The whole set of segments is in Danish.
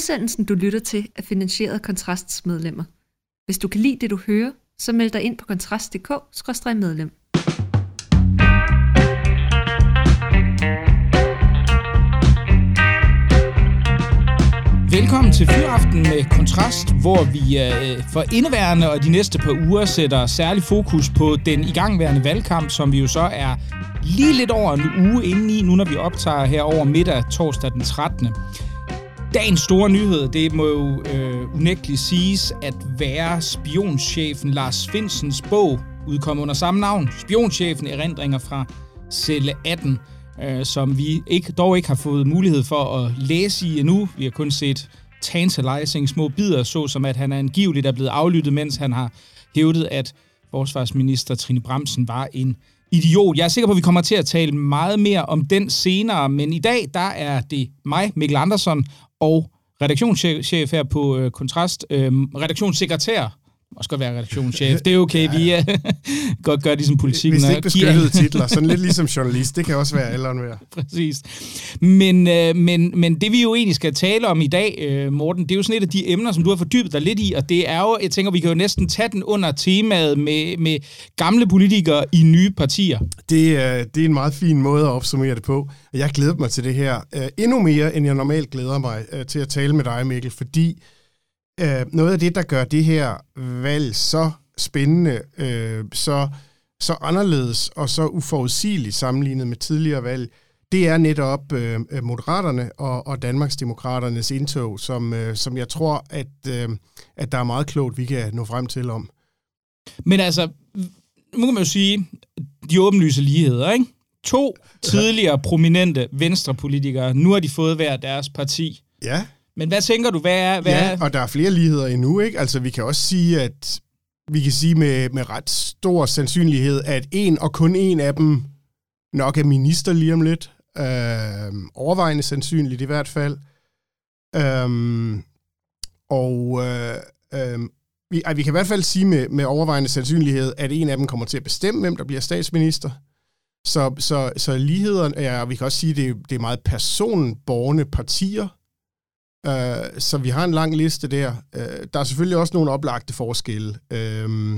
Udsendelsen, du lytter til, er finansieret af Kontrasts medlemmer. Hvis du kan lide det, du hører, så meld dig ind på kontrast.dk-medlem. Velkommen til Fyraften med Kontrast, hvor vi øh, for indeværende og de næste par uger sætter særlig fokus på den igangværende valgkamp, som vi jo så er lige lidt over en uge inde i, nu når vi optager her over middag torsdag den 13. Dagens store nyhed, det må jo øh, unægteligt siges at være spionchefen Lars Finsens bog, udkommet under samme navn. Spionchefen erindringer fra celle 18, øh, som vi ikke, dog ikke har fået mulighed for at læse i endnu. Vi har kun set tantalizing små bidder, så som at han er angiveligt er blevet aflyttet, mens han har hævdet, at forsvarsminister Trine Bremsen var en idiot. Jeg er sikker på, at vi kommer til at tale meget mere om den senere, men i dag, der er det mig, Mikkel Andersen, og redaktionschef her på øh, Kontrast, øh, redaktionssekretær også godt være redaktionschef. Det er okay, ja. vi er godt gør ligesom politikken. Hvis det ikke beskyttede titler, sådan lidt ligesom journalist, det kan også være eller mere. Præcis. Men, øh, men, men det vi jo egentlig skal tale om i dag, øh, Morten, det er jo sådan et af de emner, som du har fordybet dig lidt i, og det er jo, jeg tænker, vi kan jo næsten tage den under temaet med, med gamle politikere i nye partier. Det, øh, det er en meget fin måde at opsummere det på. Jeg glæder mig til det her øh, endnu mere, end jeg normalt glæder mig øh, til at tale med dig, Mikkel, fordi øh, noget af det, der gør det her valg så spændende, øh, så, så anderledes og så uforudsigeligt sammenlignet med tidligere valg, det er netop øh, Moderaterne og, og Danmarksdemokraternes indtog, som, øh, som jeg tror, at, øh, at der er meget klogt, vi kan nå frem til om. Men altså, nu kan man jo sige, de åbenlyse ligheder, ikke? To tidligere prominente venstrepolitikere, nu har de fået hver deres parti. Ja. Men hvad tænker du, hvad er... Hvad ja, er? og der er flere ligheder endnu, ikke? Altså, vi kan også sige, at vi kan sige med, med ret stor sandsynlighed, at en og kun en af dem nok er minister lige om lidt. Øh, overvejende sandsynligt i hvert fald. Øh, og øh, øh, vi, vi kan i hvert fald sige med, med overvejende sandsynlighed, at en af dem kommer til at bestemme, hvem der bliver statsminister. Så, så, så lighederne, ja, vi kan også sige, at det, det er meget personborgende partier, Øh, så vi har en lang liste der. Øh, der er selvfølgelig også nogle oplagte forskelle. Øh,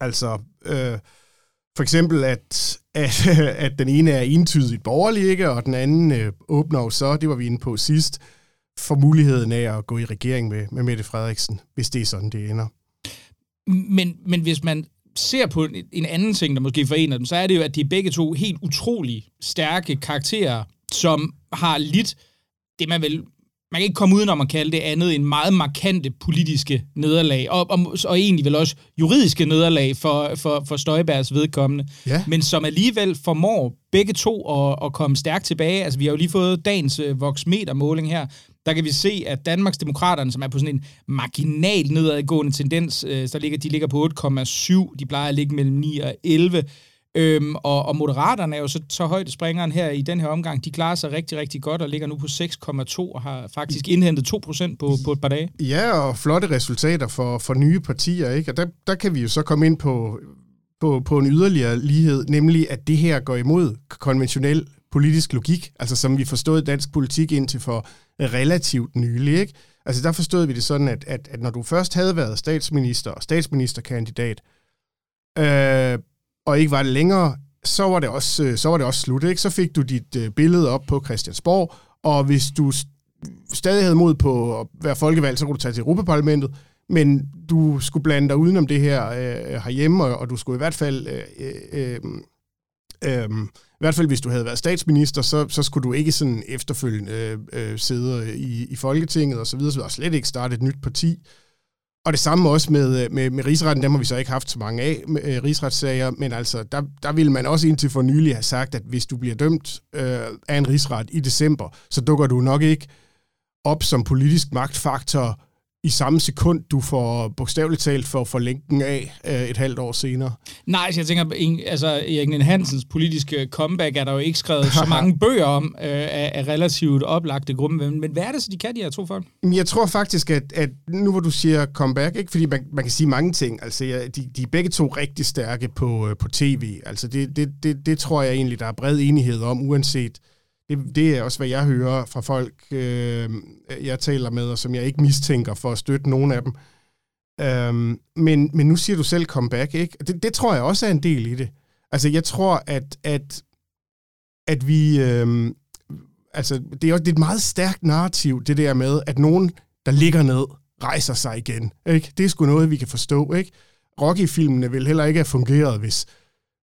altså, øh, for eksempel, at, at, at den ene er entydigt borgerlig, ikke? og den anden øh, åbner jo så, det var vi inde på sidst, for muligheden af at gå i regering med, med Mette Frederiksen, hvis det er sådan, det ender. Men, men hvis man ser på en anden ting, der måske forener dem, så er det jo, at de er begge to helt utrolig stærke karakterer, som har lidt det, man vil man kan ikke komme uden om at kalde det andet en meget markante politiske nederlag, og, og, og egentlig vel også juridiske nederlag for, for, for Støjbergs vedkommende, ja. men som alligevel formår begge to at, at komme stærkt tilbage. Altså, vi har jo lige fået dagens uh, voksmetermåling her, der kan vi se, at Danmarks Demokraterne, som er på sådan en marginal nedadgående tendens, uh, så ligger, de ligger på 8,7, de plejer at ligge mellem 9 og 11, Øhm, og, og Moderaterne er jo så, så højt springeren her i den her omgang. De klarer sig rigtig, rigtig godt og ligger nu på 6,2 og har faktisk indhentet 2% på, på et par dage. Ja, og flotte resultater for, for nye partier. Ikke? Og der, der kan vi jo så komme ind på, på, på en yderligere lighed, nemlig at det her går imod konventionel politisk logik, altså som vi forstod dansk politik indtil for relativt nylig. Ikke? Altså der forstod vi det sådan, at, at, at når du først havde været statsminister og statsministerkandidat, øh, og ikke var det længere, så var det også, øh, så var det også slut. Ikke? Så fik du dit øh, billede op på Christiansborg, og hvis du stadig havde mod på at være folkevalgt, så kunne du tage til Europaparlamentet, men du skulle blande dig udenom det her øh, herhjemme, og, og du skulle i hvert fald... Øh, øh, øh, øh i hvert fald hvis du havde været statsminister, så, så skulle du ikke sådan efterfølgende øh, øh, sidde i, i Folketinget og så videre, og slet ikke starte et nyt parti. Og det samme også med, øh, med, med rigsretten, dem har vi så ikke haft så mange af, med, øh, rigsretssager, men altså, der, der ville man også indtil for nylig have sagt, at hvis du bliver dømt øh, af en rigsret i december, så dukker du nok ikke op som politisk magtfaktor i samme sekund, du får bogstaveligt talt for, for lænken af øh, et halvt år senere. Nej, så jeg tænker, altså Erik Hansens politiske comeback er der jo ikke skrevet så mange bøger om øh, af, af relativt oplagte grupper. Men, hvad er det så, de kan, de her to folk? Jeg tror faktisk, at, at nu hvor du siger comeback, ikke fordi man, man kan sige mange ting, altså de, de er begge to rigtig stærke på, øh, på tv. Altså det, det, det, det tror jeg egentlig, der er bred enighed om, uanset det, det er også, hvad jeg hører fra folk, øh, jeg taler med, og som jeg ikke mistænker for at støtte nogen af dem. Øhm, men, men nu siger du selv comeback, ikke? Det, det tror jeg også er en del i det. Altså, jeg tror, at, at, at vi... Øh, altså, det er, også, det er et meget stærkt narrativ, det der med, at nogen, der ligger ned, rejser sig igen. Ikke? Det er sgu noget, vi kan forstå. Ikke? Rocky-filmene ville heller ikke have fungeret, hvis,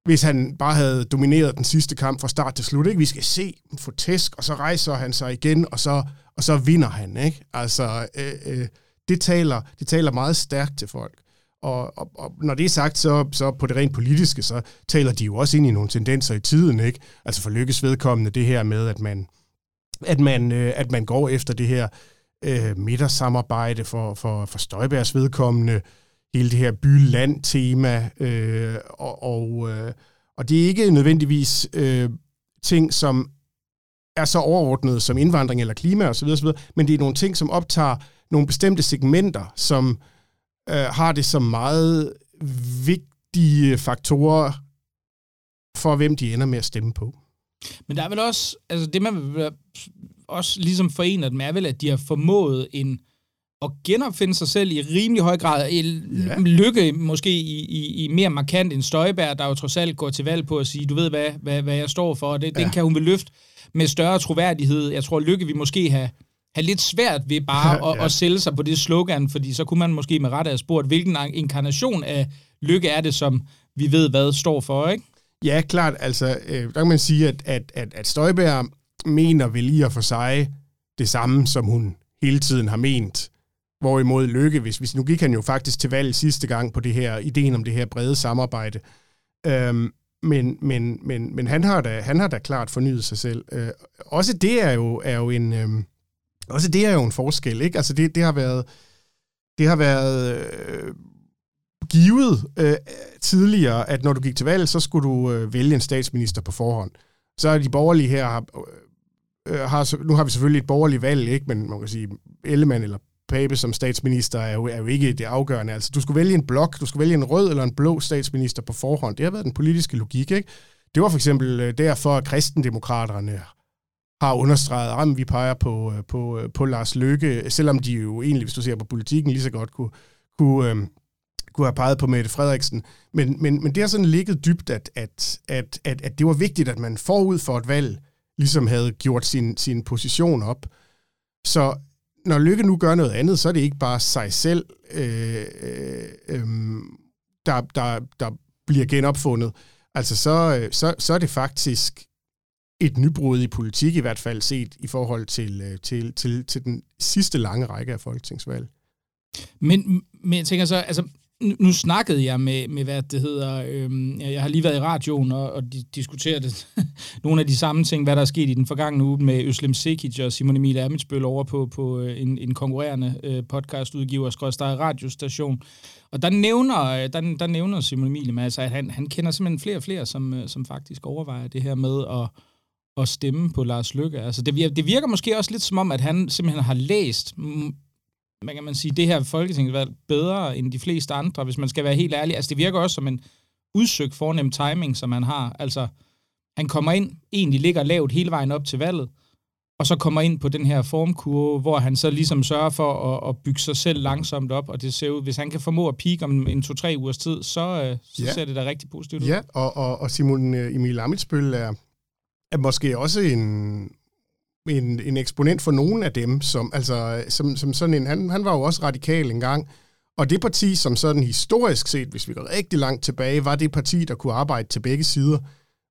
hvis han bare havde domineret den sidste kamp fra start til slut. Ikke? Vi skal se, få tæsk, og så rejser han sig igen, og så, og så vinder han. Ikke? Altså, øh, øh, det, taler, det taler meget stærkt til folk. Og, og, og når det er sagt, så, så på det rent politiske, så taler de jo også ind i nogle tendenser i tiden. Ikke? Altså for lykkes vedkommende det her med, at man, at man, øh, at man går efter det her øh, midtersamarbejde for, for, for Støjbergs vedkommende, hele det her by-land-tema, øh, og, og, øh, og det er ikke nødvendigvis øh, ting, som er så overordnet som indvandring eller klima osv., osv., men det er nogle ting, som optager nogle bestemte segmenter, som øh, har det som meget vigtige faktorer for, hvem de ender med at stemme på. Men der er vel også, altså det man også ligesom forener dem, er vel, at de har formået en at genopfinde sig selv i rimelig høj grad. Ja. Lykke måske i, i, i mere markant end Støjberg, der jo trods alt går til valg på at sige, du ved, hvad, hvad, hvad jeg står for. Det, ja. Den kan hun vel løfte med større troværdighed. Jeg tror, Lykke vi måske have, have lidt svært ved bare ja, ja. At, at sælge sig på det slogan, fordi så kunne man måske med rette have spurgt, hvilken inkarnation af Lykke er det, som vi ved, hvad står for, ikke? Ja, klart. Altså, øh, der kan man sige, at, at, at, at Støjberg mener vel i og for sig det samme, som hun hele tiden har ment. Hvorimod Lykke, hvis, hvis nu gik han jo faktisk til valg sidste gang på det her, ideen om det her brede samarbejde. Øhm, men, men, men, men han, har da, han har da klart fornyet sig selv. Øh, også det er jo, er jo en... Øh, også det er jo en forskel, ikke? Altså det, det har været, det har været øh, givet øh, tidligere, at når du gik til valg, så skulle du øh, vælge en statsminister på forhånd. Så er de borgerlige her, har, øh, øh har, nu har vi selvfølgelig et borgerligt valg, ikke? men man kan sige, Ellemann eller Pape som statsminister er jo, er jo ikke det afgørende. Altså, du skulle vælge en blok, du skulle vælge en rød eller en blå statsminister på forhånd. Det har været den politiske logik, ikke? Det var for eksempel øh, derfor, at kristendemokraterne har understreget, at vi peger på, øh, på, øh, på Lars Løkke, selvom de jo egentlig, hvis du ser på politikken, lige så godt kunne, kunne, øhm, kunne have peget på Mette Frederiksen. Men, men, men det har sådan ligget dybt, at, at, at, at, at det var vigtigt, at man forud for et valg ligesom havde gjort sin, sin position op. Så når Lykke nu gør noget andet, så er det ikke bare sig selv, øh, øh, øhm, der, der, der bliver genopfundet. Altså så, øh, så, så er det faktisk et nybrud i politik, i hvert fald set i forhold til, øh, til, til, til den sidste lange række af folketingsvalg. Men, men jeg tænker så, altså, nu snakkede jeg med, med hvad det hedder, øhm, jeg har lige været i radioen og, og de, diskuterede nogle af de samme ting, hvad der er sket i den forgangne uge med Øslem Sekic og Simon Emil Amitsbøl over på, på øh, en, en konkurrerende øh, podcastudgiver, Skrødstad radiostation. Og der nævner, øh, der, der nævner Simon Emil, altså, at han, han kender simpelthen flere og flere, som, øh, som faktisk overvejer det her med at, at stemme på Lars Lykke. Altså, det, det virker måske også lidt som om, at han simpelthen har læst hvad kan man sige, det her folketingsvalg bedre end de fleste andre, hvis man skal være helt ærlig. Altså, det virker også som en udsøgt fornem timing, som han har. Altså, han kommer ind, egentlig ligger lavt hele vejen op til valget, og så kommer ind på den her formkurve, hvor han så ligesom sørger for at, at bygge sig selv langsomt op, og det ser ud, hvis han kan formå at peak om en to-tre ugers tid, så, øh, så ja. ser det da rigtig positivt ud. Ja, og, og, og Simon øh, Emil Amitsbøl er, er måske også en, en, en eksponent for nogen af dem, som, altså, som, som sådan en, han, han var jo også radikal engang, og det parti, som sådan historisk set, hvis vi går rigtig langt tilbage, var det parti, der kunne arbejde til begge sider,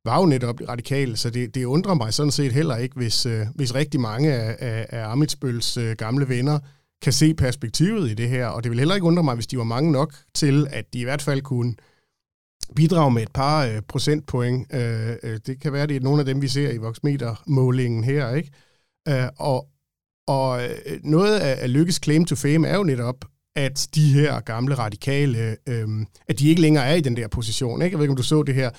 var jo netop radikale, så det, det undrer mig sådan set heller ikke, hvis, øh, hvis rigtig mange af, af, af Amitsbøls øh, gamle venner kan se perspektivet i det her, og det vil heller ikke undre mig, hvis de var mange nok til, at de i hvert fald kunne bidrage med et par øh, procentpoint. Øh, øh, det kan være, det er nogle af dem, vi ser i Voxmeter-målingen her, ikke? Øh, og og øh, noget af, af Lykkes claim to fame er jo netop, at de her gamle radikale, øh, at de ikke længere er i den der position. Ikke? Jeg ved ikke, om du så det her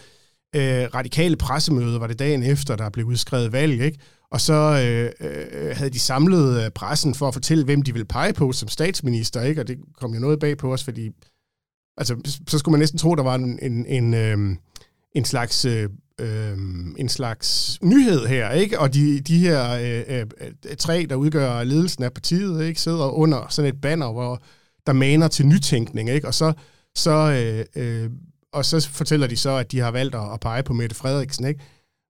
øh, radikale pressemøde, var det dagen efter, der blev udskrevet valg, ikke? og så øh, øh, øh havde de samlet øh, pressen for at fortælle, hvem de ville pege på som statsminister, ikke? og det kom jo noget bag på os, fordi altså, så skulle man næsten tro, der var en, en, en, øh, en slags øh, øh, en slags nyhed her, ikke? Og de, de her øh, øh, tre, der udgør ledelsen af partiet, ikke? sidder under sådan et banner, hvor der maner til nytænkning, ikke? Og så, så, øh, øh, og så fortæller de så, at de har valgt at pege på Mette Frederiksen, ikke?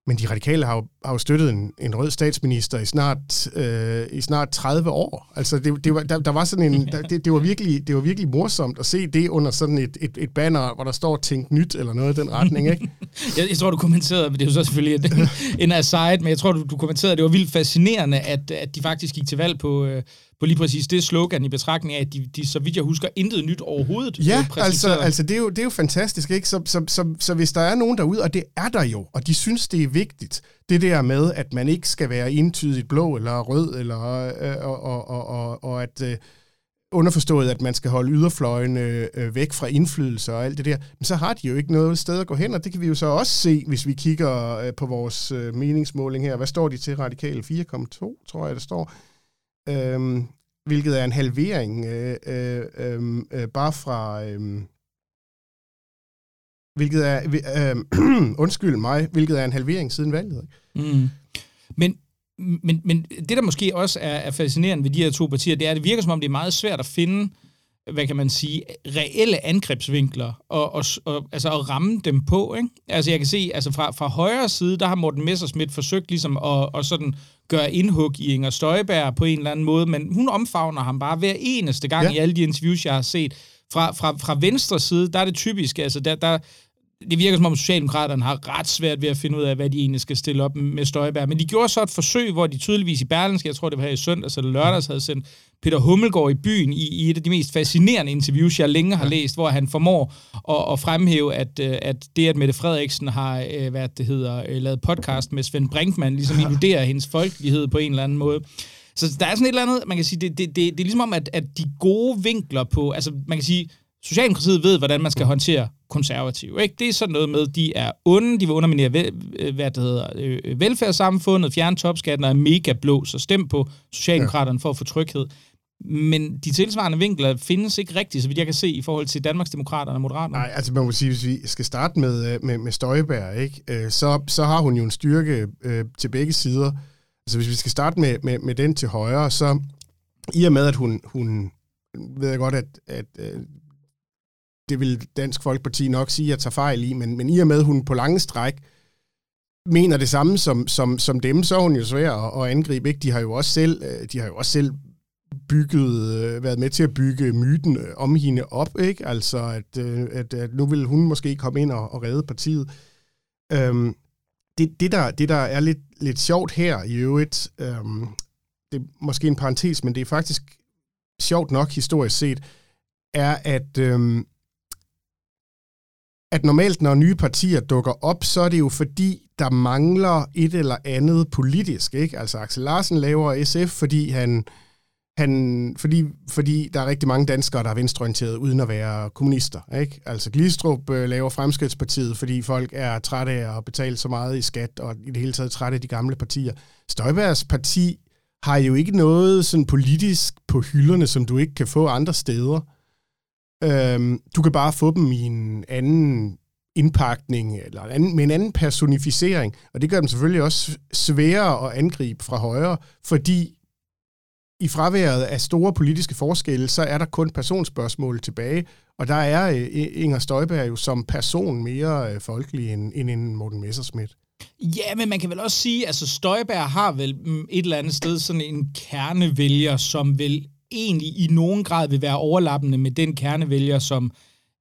Men de radikale har jo, har jo støttet en, en rød statsminister i snart, øh, i snart 30 år. Altså, det, det var, der, der var sådan en, der, det, det, var virkelig, det var virkelig morsomt at se det under sådan et, et, et banner, hvor der står tænk nyt eller noget i den retning, ikke? jeg, jeg tror, du kommenterede, men det er jo så selvfølgelig en, en aside, men jeg tror, du, du kommenterede, at det var vildt fascinerende, at, at de faktisk gik til valg på, øh, på lige præcis det slogan i betragtning af, at de, de så vidt jeg husker, intet nyt overhovedet Ja, altså, altså det, er jo, det er jo fantastisk, ikke? Så, så, så, så hvis der er nogen derude, og det er der jo, og de synes, det er vigtigt, det der med, at man ikke skal være entydigt blå eller rød, eller, øh, og, og, og, og, og at øh, underforstået, at man skal holde yderfløjene øh, væk fra indflydelse og alt det der, men så har de jo ikke noget sted at gå hen, og det kan vi jo så også se, hvis vi kigger øh, på vores øh, meningsmåling her. Hvad står de til radikale? 4,2, tror jeg, det står øh, hvilket er en halvering øh, øh, øhm, øh, bare fra... Øh, hvilket er, øh, undskyld mig, hvilket er en halvering siden valget. Mm. Men, men, men det, der måske også er, er fascinerende ved de her to partier, det er, at det virker som om, det er meget svært at finde hvad kan man sige, reelle angrebsvinkler og, og, og altså at ramme dem på. Ikke? Altså jeg kan se, altså fra, fra højre side, der har Morten Messersmith forsøgt ligesom at, at sådan gøre indhug i Inger Støjberg på en eller anden måde, men hun omfavner ham bare hver eneste gang ja. i alle de interviews, jeg har set. Fra, fra, fra venstre side, der er det typisk, altså der, der, det virker som om Socialdemokraterne har ret svært ved at finde ud af, hvad de egentlig skal stille op med Støjberg. Men de gjorde så et forsøg, hvor de tydeligvis i Berlinske, jeg tror det var her i søndags eller lørdags, havde sendt Peter Hummelgaard i byen i, i et af de mest fascinerende interviews, jeg længe har læst, hvor han formår at, at fremhæve, at, øh, at det, at Mette Frederiksen har øh, hvad det hedder, øh, lavet podcast med Svend Brinkmann, ligesom inkluderer hendes folkelighed på en eller anden måde. Så der er sådan et eller andet, man kan sige, det, det, det, det er ligesom om, at, at de gode vinkler på, altså man kan sige, Socialdemokratiet ved, hvordan man skal håndtere konservative. Ikke? Det er sådan noget med, de er onde, de vil underminere vel, øh, hvad det hedder, øh, velfærdssamfundet, fjerne topskatten og er mega blå, så stem på Socialdemokraterne for at få tryghed. Men de tilsvarende vinkler findes ikke rigtigt, så vidt jeg kan se, i forhold til Danmarksdemokraterne og Moderaterne. Nej, altså man må sige, hvis vi skal starte med, øh, med, med Støjberg, ikke? Så, så har hun jo en styrke øh, til begge sider. Altså hvis vi skal starte med, med, med den til højre, så i og med, at hun, hun ved jeg godt, at, at det vil Dansk Folkeparti nok sige, at jeg tager fejl i, men, men i og med, at hun på lange stræk mener det samme som, som, som dem, så er hun jo svær at, at angribe. Ikke? De har jo også selv, øh, de har jo også selv bygget, øh, været med til at bygge myten øh, om hende op, ikke? Altså, at, at, at nu vil hun måske komme ind og, og redde partiet. Øhm, det, det, der, det, der er lidt, lidt sjovt her i øvrigt, øhm, det er måske en parentes, men det er faktisk sjovt nok historisk set, er, at øhm, at normalt, når nye partier dukker op, så er det jo fordi, der mangler et eller andet politisk. Ikke? Altså Axel Larsen laver SF, fordi han, han, fordi, fordi der er rigtig mange danskere, der er venstreorienterede, uden at være kommunister. Ikke? Altså Glistrup øh, laver Fremskridtspartiet, fordi folk er trætte af at betale så meget i skat, og i det hele taget trætte af de gamle partier. Støjbergs parti har jo ikke noget sådan politisk på hylderne, som du ikke kan få andre steder. Øhm, du kan bare få dem i en anden indpakning, eller en anden, med en anden personificering, og det gør dem selvfølgelig også sværere at angribe fra højre, fordi i fraværet af store politiske forskelle, så er der kun personspørgsmål tilbage, og der er øh, Inger Støjberg jo som person mere øh, folkelig end, end en Morten Messerschmidt. Ja, men man kan vel også sige, at altså Støjberg har vel mm, et eller andet sted sådan en kernevælger, som vil egentlig i nogen grad vil være overlappende med den kernevælger, som,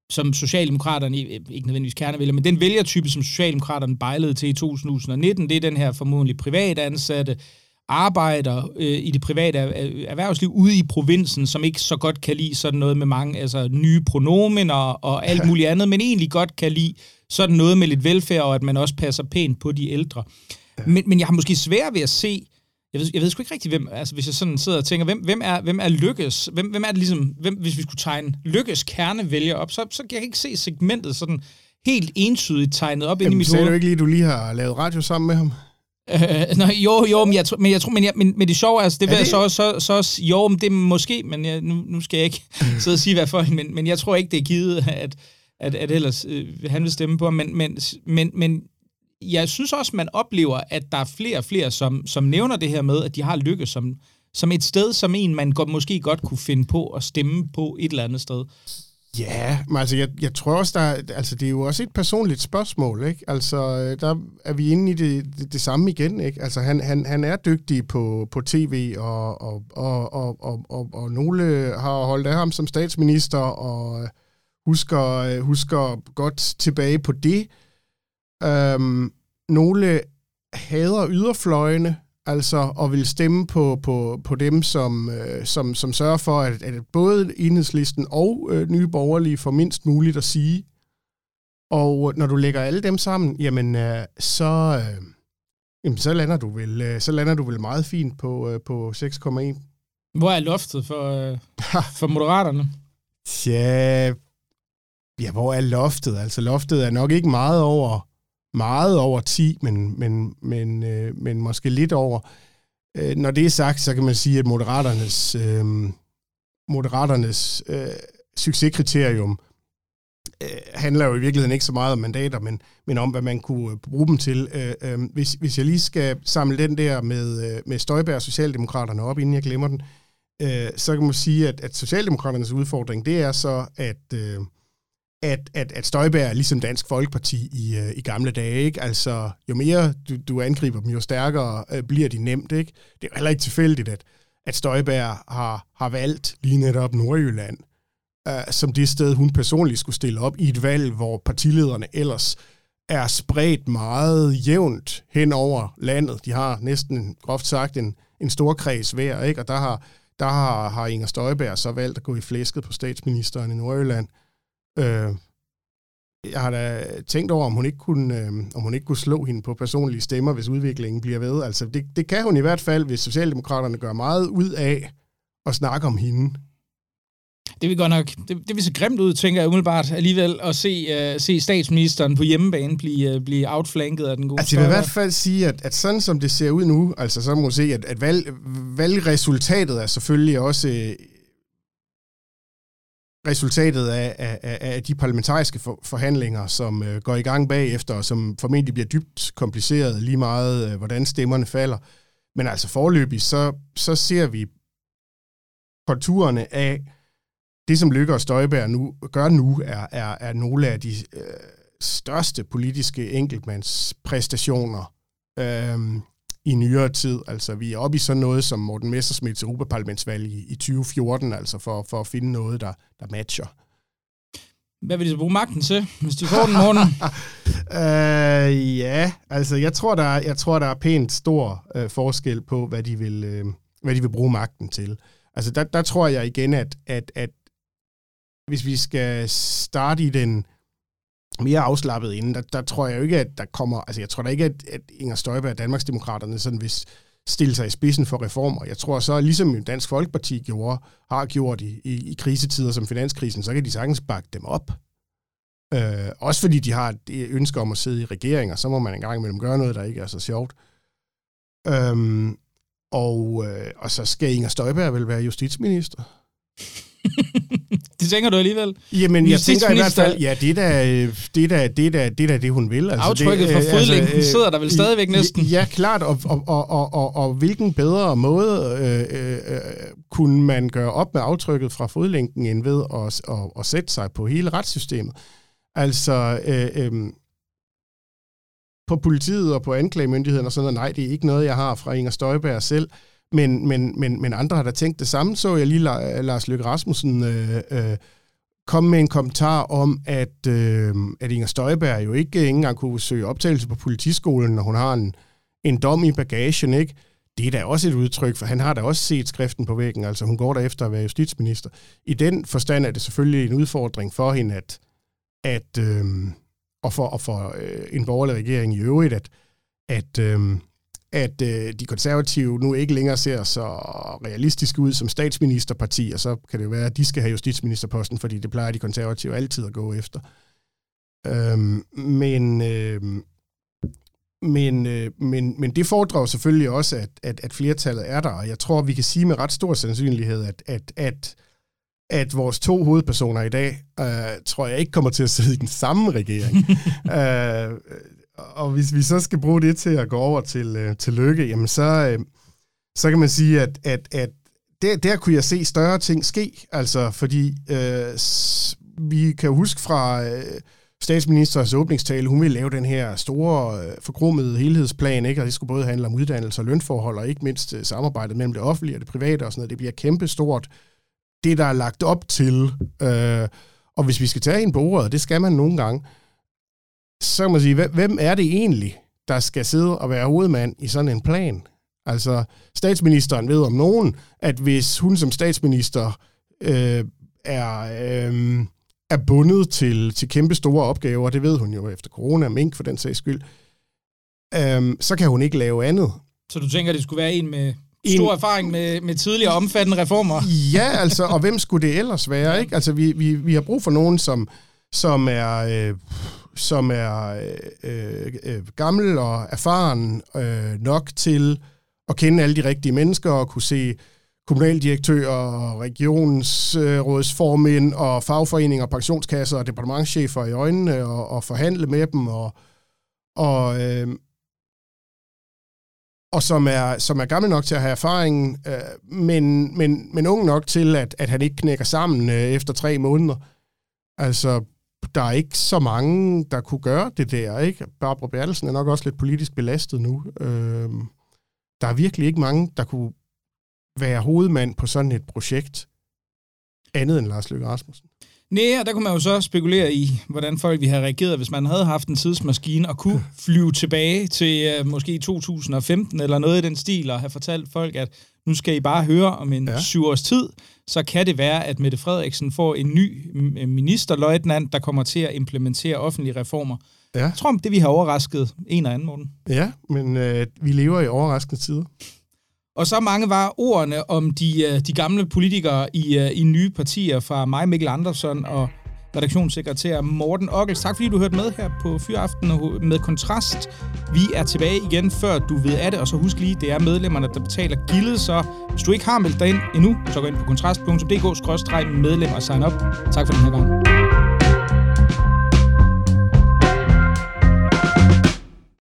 som Socialdemokraterne, ikke nødvendigvis kernevælger, men den vælgertype, som Socialdemokraterne bejlede til i 2019, det er den her formodentlig privatansatte arbejder øh, i det private erhvervsliv ude i provinsen, som ikke så godt kan lide sådan noget med mange altså nye pronomen og, og alt muligt andet, men egentlig godt kan lide sådan noget med lidt velfærd, og at man også passer pænt på de ældre. Men, men jeg har måske svært ved at se, jeg ved, jeg ved sgu ikke rigtig, hvem, altså hvis jeg sådan sidder og tænker, hvem, hvem, er, hvem er Lykkes, hvem, hvem er det ligesom, hvem, hvis vi skulle tegne Lykkes kernevælger op, så, så kan jeg ikke se segmentet sådan helt entydigt tegnet op Jamen, ind i mit hoved. Sagde du ikke lige, at du lige har lavet radio sammen med ham? Øh, nej, jo, jo, men jeg, men jeg tror, men, jeg, men, men det sjove er, altså, det vil jeg så, så, så, jo, men det er måske, men jeg, nu, nu skal jeg ikke sidde og sige, hvad for, men, men jeg tror ikke, det er givet, at, at, at ellers øh, han vil stemme på ham, men, men, men, men jeg synes også, man oplever, at der er flere og flere, som, som nævner det her med, at de har lykke som, som et sted, som en, man godt, måske godt kunne finde på at stemme på et eller andet sted. Ja, men altså jeg, jeg tror også, der, altså det er jo også et personligt spørgsmål, ikke? Altså øh, der er vi inde i det, det, det samme igen, ikke? Altså han, han, han er dygtig på, på tv, og, og, og, og, og, og, og nogle har holdt af ham som statsminister, og øh, husker, øh, husker godt tilbage på det. Øhm, nogle hader yderfløjene, altså og vil stemme på, på, på dem, som, øh, som, som sørger for, at, at både enhedslisten og øh, nye borgerlige får mindst muligt at sige. Og når du lægger alle dem sammen, jamen øh, så, øh, jamen, så, lander du vel, øh, så lander du vel meget fint på, øh, på 6,1. Hvor er loftet for, øh, for moderaterne? Tja, ja, hvor er loftet? Altså loftet er nok ikke meget over meget over 10, men, men, men, øh, men måske lidt over. Øh, når det er sagt, så kan man sige, at Moderaternes, øh, Moderaternes øh, succeskriterium øh, handler jo i virkeligheden ikke så meget om mandater, men, men om, hvad man kunne øh, bruge dem til. Øh, øh, hvis, hvis jeg lige skal samle den der med, øh, med Støjberg og Socialdemokraterne op, inden jeg glemmer den, øh, så kan man sige, at, at Socialdemokraternes udfordring, det er så, at... Øh, at, at, at Støjberg er ligesom Dansk Folkeparti i, øh, i gamle dage. Ikke? Altså, jo mere du, du angriber dem, jo stærkere øh, bliver de nemt. Ikke? Det er heller ikke tilfældigt, at, at Støjberg har, har valgt lige netop Nordjylland øh, som det sted, hun personligt skulle stille op i et valg, hvor partilederne ellers er spredt meget jævnt hen over landet. De har næsten, groft sagt, en, en stor kreds hver, ikke? og der har, der har, har Inger Støjberg så valgt at gå i flæsket på statsministeren i Nordjylland. Øh, jeg har da tænkt over, om hun ikke kunne, øh, om hun ikke kunne slå hende på personlige stemmer, hvis udviklingen bliver ved. Altså, det, det kan hun i hvert fald, hvis Socialdemokraterne gør meget ud af at snakke om hende. Det vil godt nok, det, det vil se grimt ud, tænker jeg umiddelbart alligevel, at se, uh, se statsministeren på hjemmebane blive, uh, blive outflanket af den gode Altså, jeg vil i hvert fald sige, at, at sådan som det ser ud nu, altså så må man se, at, at valg, valgresultatet er selvfølgelig også resultatet af, af, af de parlamentariske for, forhandlinger, som øh, går i gang bagefter, og som formentlig bliver dybt kompliceret lige meget, øh, hvordan stemmerne falder. Men altså forløbig, så, så ser vi konturerne af det, som Lykke og Støjberg nu, gør nu, er, er, er nogle af de øh, største politiske enkeltmandspræstationer øh, i nyere tid. Altså, vi er oppe i sådan noget som Morten Messersmiths Europaparlamentsvalg i, i 2014, altså for, for at finde noget, der, der matcher. Hvad vil de så bruge magten til, hvis de får den morgen? uh, ja, altså jeg tror, der er, jeg tror, der er pænt stor uh, forskel på, hvad de, vil, uh, hvad de vil bruge magten til. Altså der, der tror jeg igen, at, at, at hvis vi skal starte i den mere afslappet inden, der, der tror jeg jo ikke, at der kommer, altså jeg tror da ikke, at, at Inger Støjberg og Danmarksdemokraterne sådan hvis stille sig i spidsen for reformer. Jeg tror så, ligesom Dansk Folkeparti gjorde, har gjort i, i, i krisetider som finanskrisen, så kan de sagtens bakke dem op. Øh, også fordi de har et ønske om at sidde i regeringer, så må man engang imellem gøre noget, der ikke er så sjovt. Øhm, og, øh, og så skal Inger Støjberg vel være justitsminister det tænker du alligevel? Jamen, jeg tænker i hvert fald, ja, det er det, er da, det, er da, det, er da det hun vil. Altså, Aftrykket det, fra øh, fodlænken altså, sidder der vel stadigvæk næsten? Ja, klart, og, og, og, og, og, og hvilken bedre måde øh, øh, kunne man gøre op med aftrykket fra fodlænken, end ved at, at, at sætte sig på hele retssystemet? Altså, øh, øh, på politiet og på anklagemyndigheden og sådan noget, nej, det er ikke noget, jeg har fra Inger Støjberg selv. Men, men, men, men andre har da tænkt det samme. Så jeg lige Lars Løkke Rasmussen øh, øh, komme med en kommentar om, at, øh, at Inger Støjberg jo øh, ikke engang kunne søge optagelse på politiskolen, når hun har en, en dom i bagagen, ikke? Det er da også et udtryk, for han har da også set skriften på væggen, altså hun går der efter at være justitsminister. I den forstand er det selvfølgelig en udfordring for hende, at, at øh, og for, og for øh, en borgerlig regering i øvrigt, at, at, øh, at øh, de konservative nu ikke længere ser så realistiske ud som statsministerparti, og så kan det jo være, at de skal have justitsministerposten, fordi det plejer de konservative altid at gå efter. Øhm, men, øh, men, øh, men, men det fordrer selvfølgelig også, at, at, at flertallet er der, og jeg tror, vi kan sige med ret stor sandsynlighed, at, at, at, at vores to hovedpersoner i dag, øh, tror jeg ikke kommer til at sidde i den samme regering. øh, og hvis vi så skal bruge det til at gå over til, øh, til lykke, jamen så, øh, så kan man sige, at, at, at der, der kunne jeg se større ting ske, altså fordi øh, vi kan huske fra øh, statsministers åbningstale, hun ville lave den her store, øh, forgrummede helhedsplan, ikke? og det skulle både handle om uddannelse og lønforhold, og ikke mindst øh, samarbejdet mellem det offentlige og det private og sådan noget. Det bliver kæmpestort, det der er lagt op til. Øh, og hvis vi skal tage en på ordet, det skal man nogle gange, så kan man sige, hvem er det egentlig, der skal sidde og være hovedmand i sådan en plan? Altså, statsministeren ved om nogen, at hvis hun som statsminister øh, er, øh, er bundet til, til kæmpe store opgaver, det ved hun jo efter corona, mink for den sags skyld, øh, så kan hun ikke lave andet. Så du tænker, det skulle være en med stor en, erfaring med, med tidligere omfattende reformer? Ja, altså, og hvem skulle det ellers være? Ikke? Altså, vi, vi, vi har brug for nogen, som, som er... Øh, som er øh, øh, gammel og erfaren øh, nok til at kende alle de rigtige mennesker og kunne se kommunaldirektører, regionsrådsformænd og fagforeninger, pensionskasser og departementchefer i øjnene og, og forhandle med dem og, og, øh, og som er, som er gammel nok til at have erfaring, øh, men, men, men ung nok til, at, at han ikke knækker sammen øh, efter tre måneder. Altså, der er ikke så mange, der kunne gøre det der, ikke? Barbara Bertelsen er nok også lidt politisk belastet nu. Øh, der er virkelig ikke mange, der kunne være hovedmand på sådan et projekt, andet end Lars Løkke Rasmussen. Nej, og der kunne man jo så spekulere i, hvordan folk vi have reageret, hvis man havde haft en tidsmaskine og kunne flyve tilbage til uh, måske 2015 eller noget i den stil, og have fortalt folk, at nu skal I bare høre om en ja. syv års tid, så kan det være, at Mette Frederiksen får en ny ministerløjtnant, der kommer til at implementere offentlige reformer. Ja. Jeg tror, det vi har overrasket en og anden morgen. Ja, men øh, vi lever i overraskende tider. Og så mange var ordene om de, øh, de gamle politikere i, øh, i nye partier fra mig, Mikkel Andersen og redaktionssekretær Morten Ockels. Tak fordi du hørte med her på Fyraften med Kontrast. Vi er tilbage igen, før du ved af det, og så husk lige, det er medlemmerne, der betaler gildet, så hvis du ikke har meldt dig ind endnu, så gå ind på kontrast.dk-medlem og sign op. Tak for den her gang.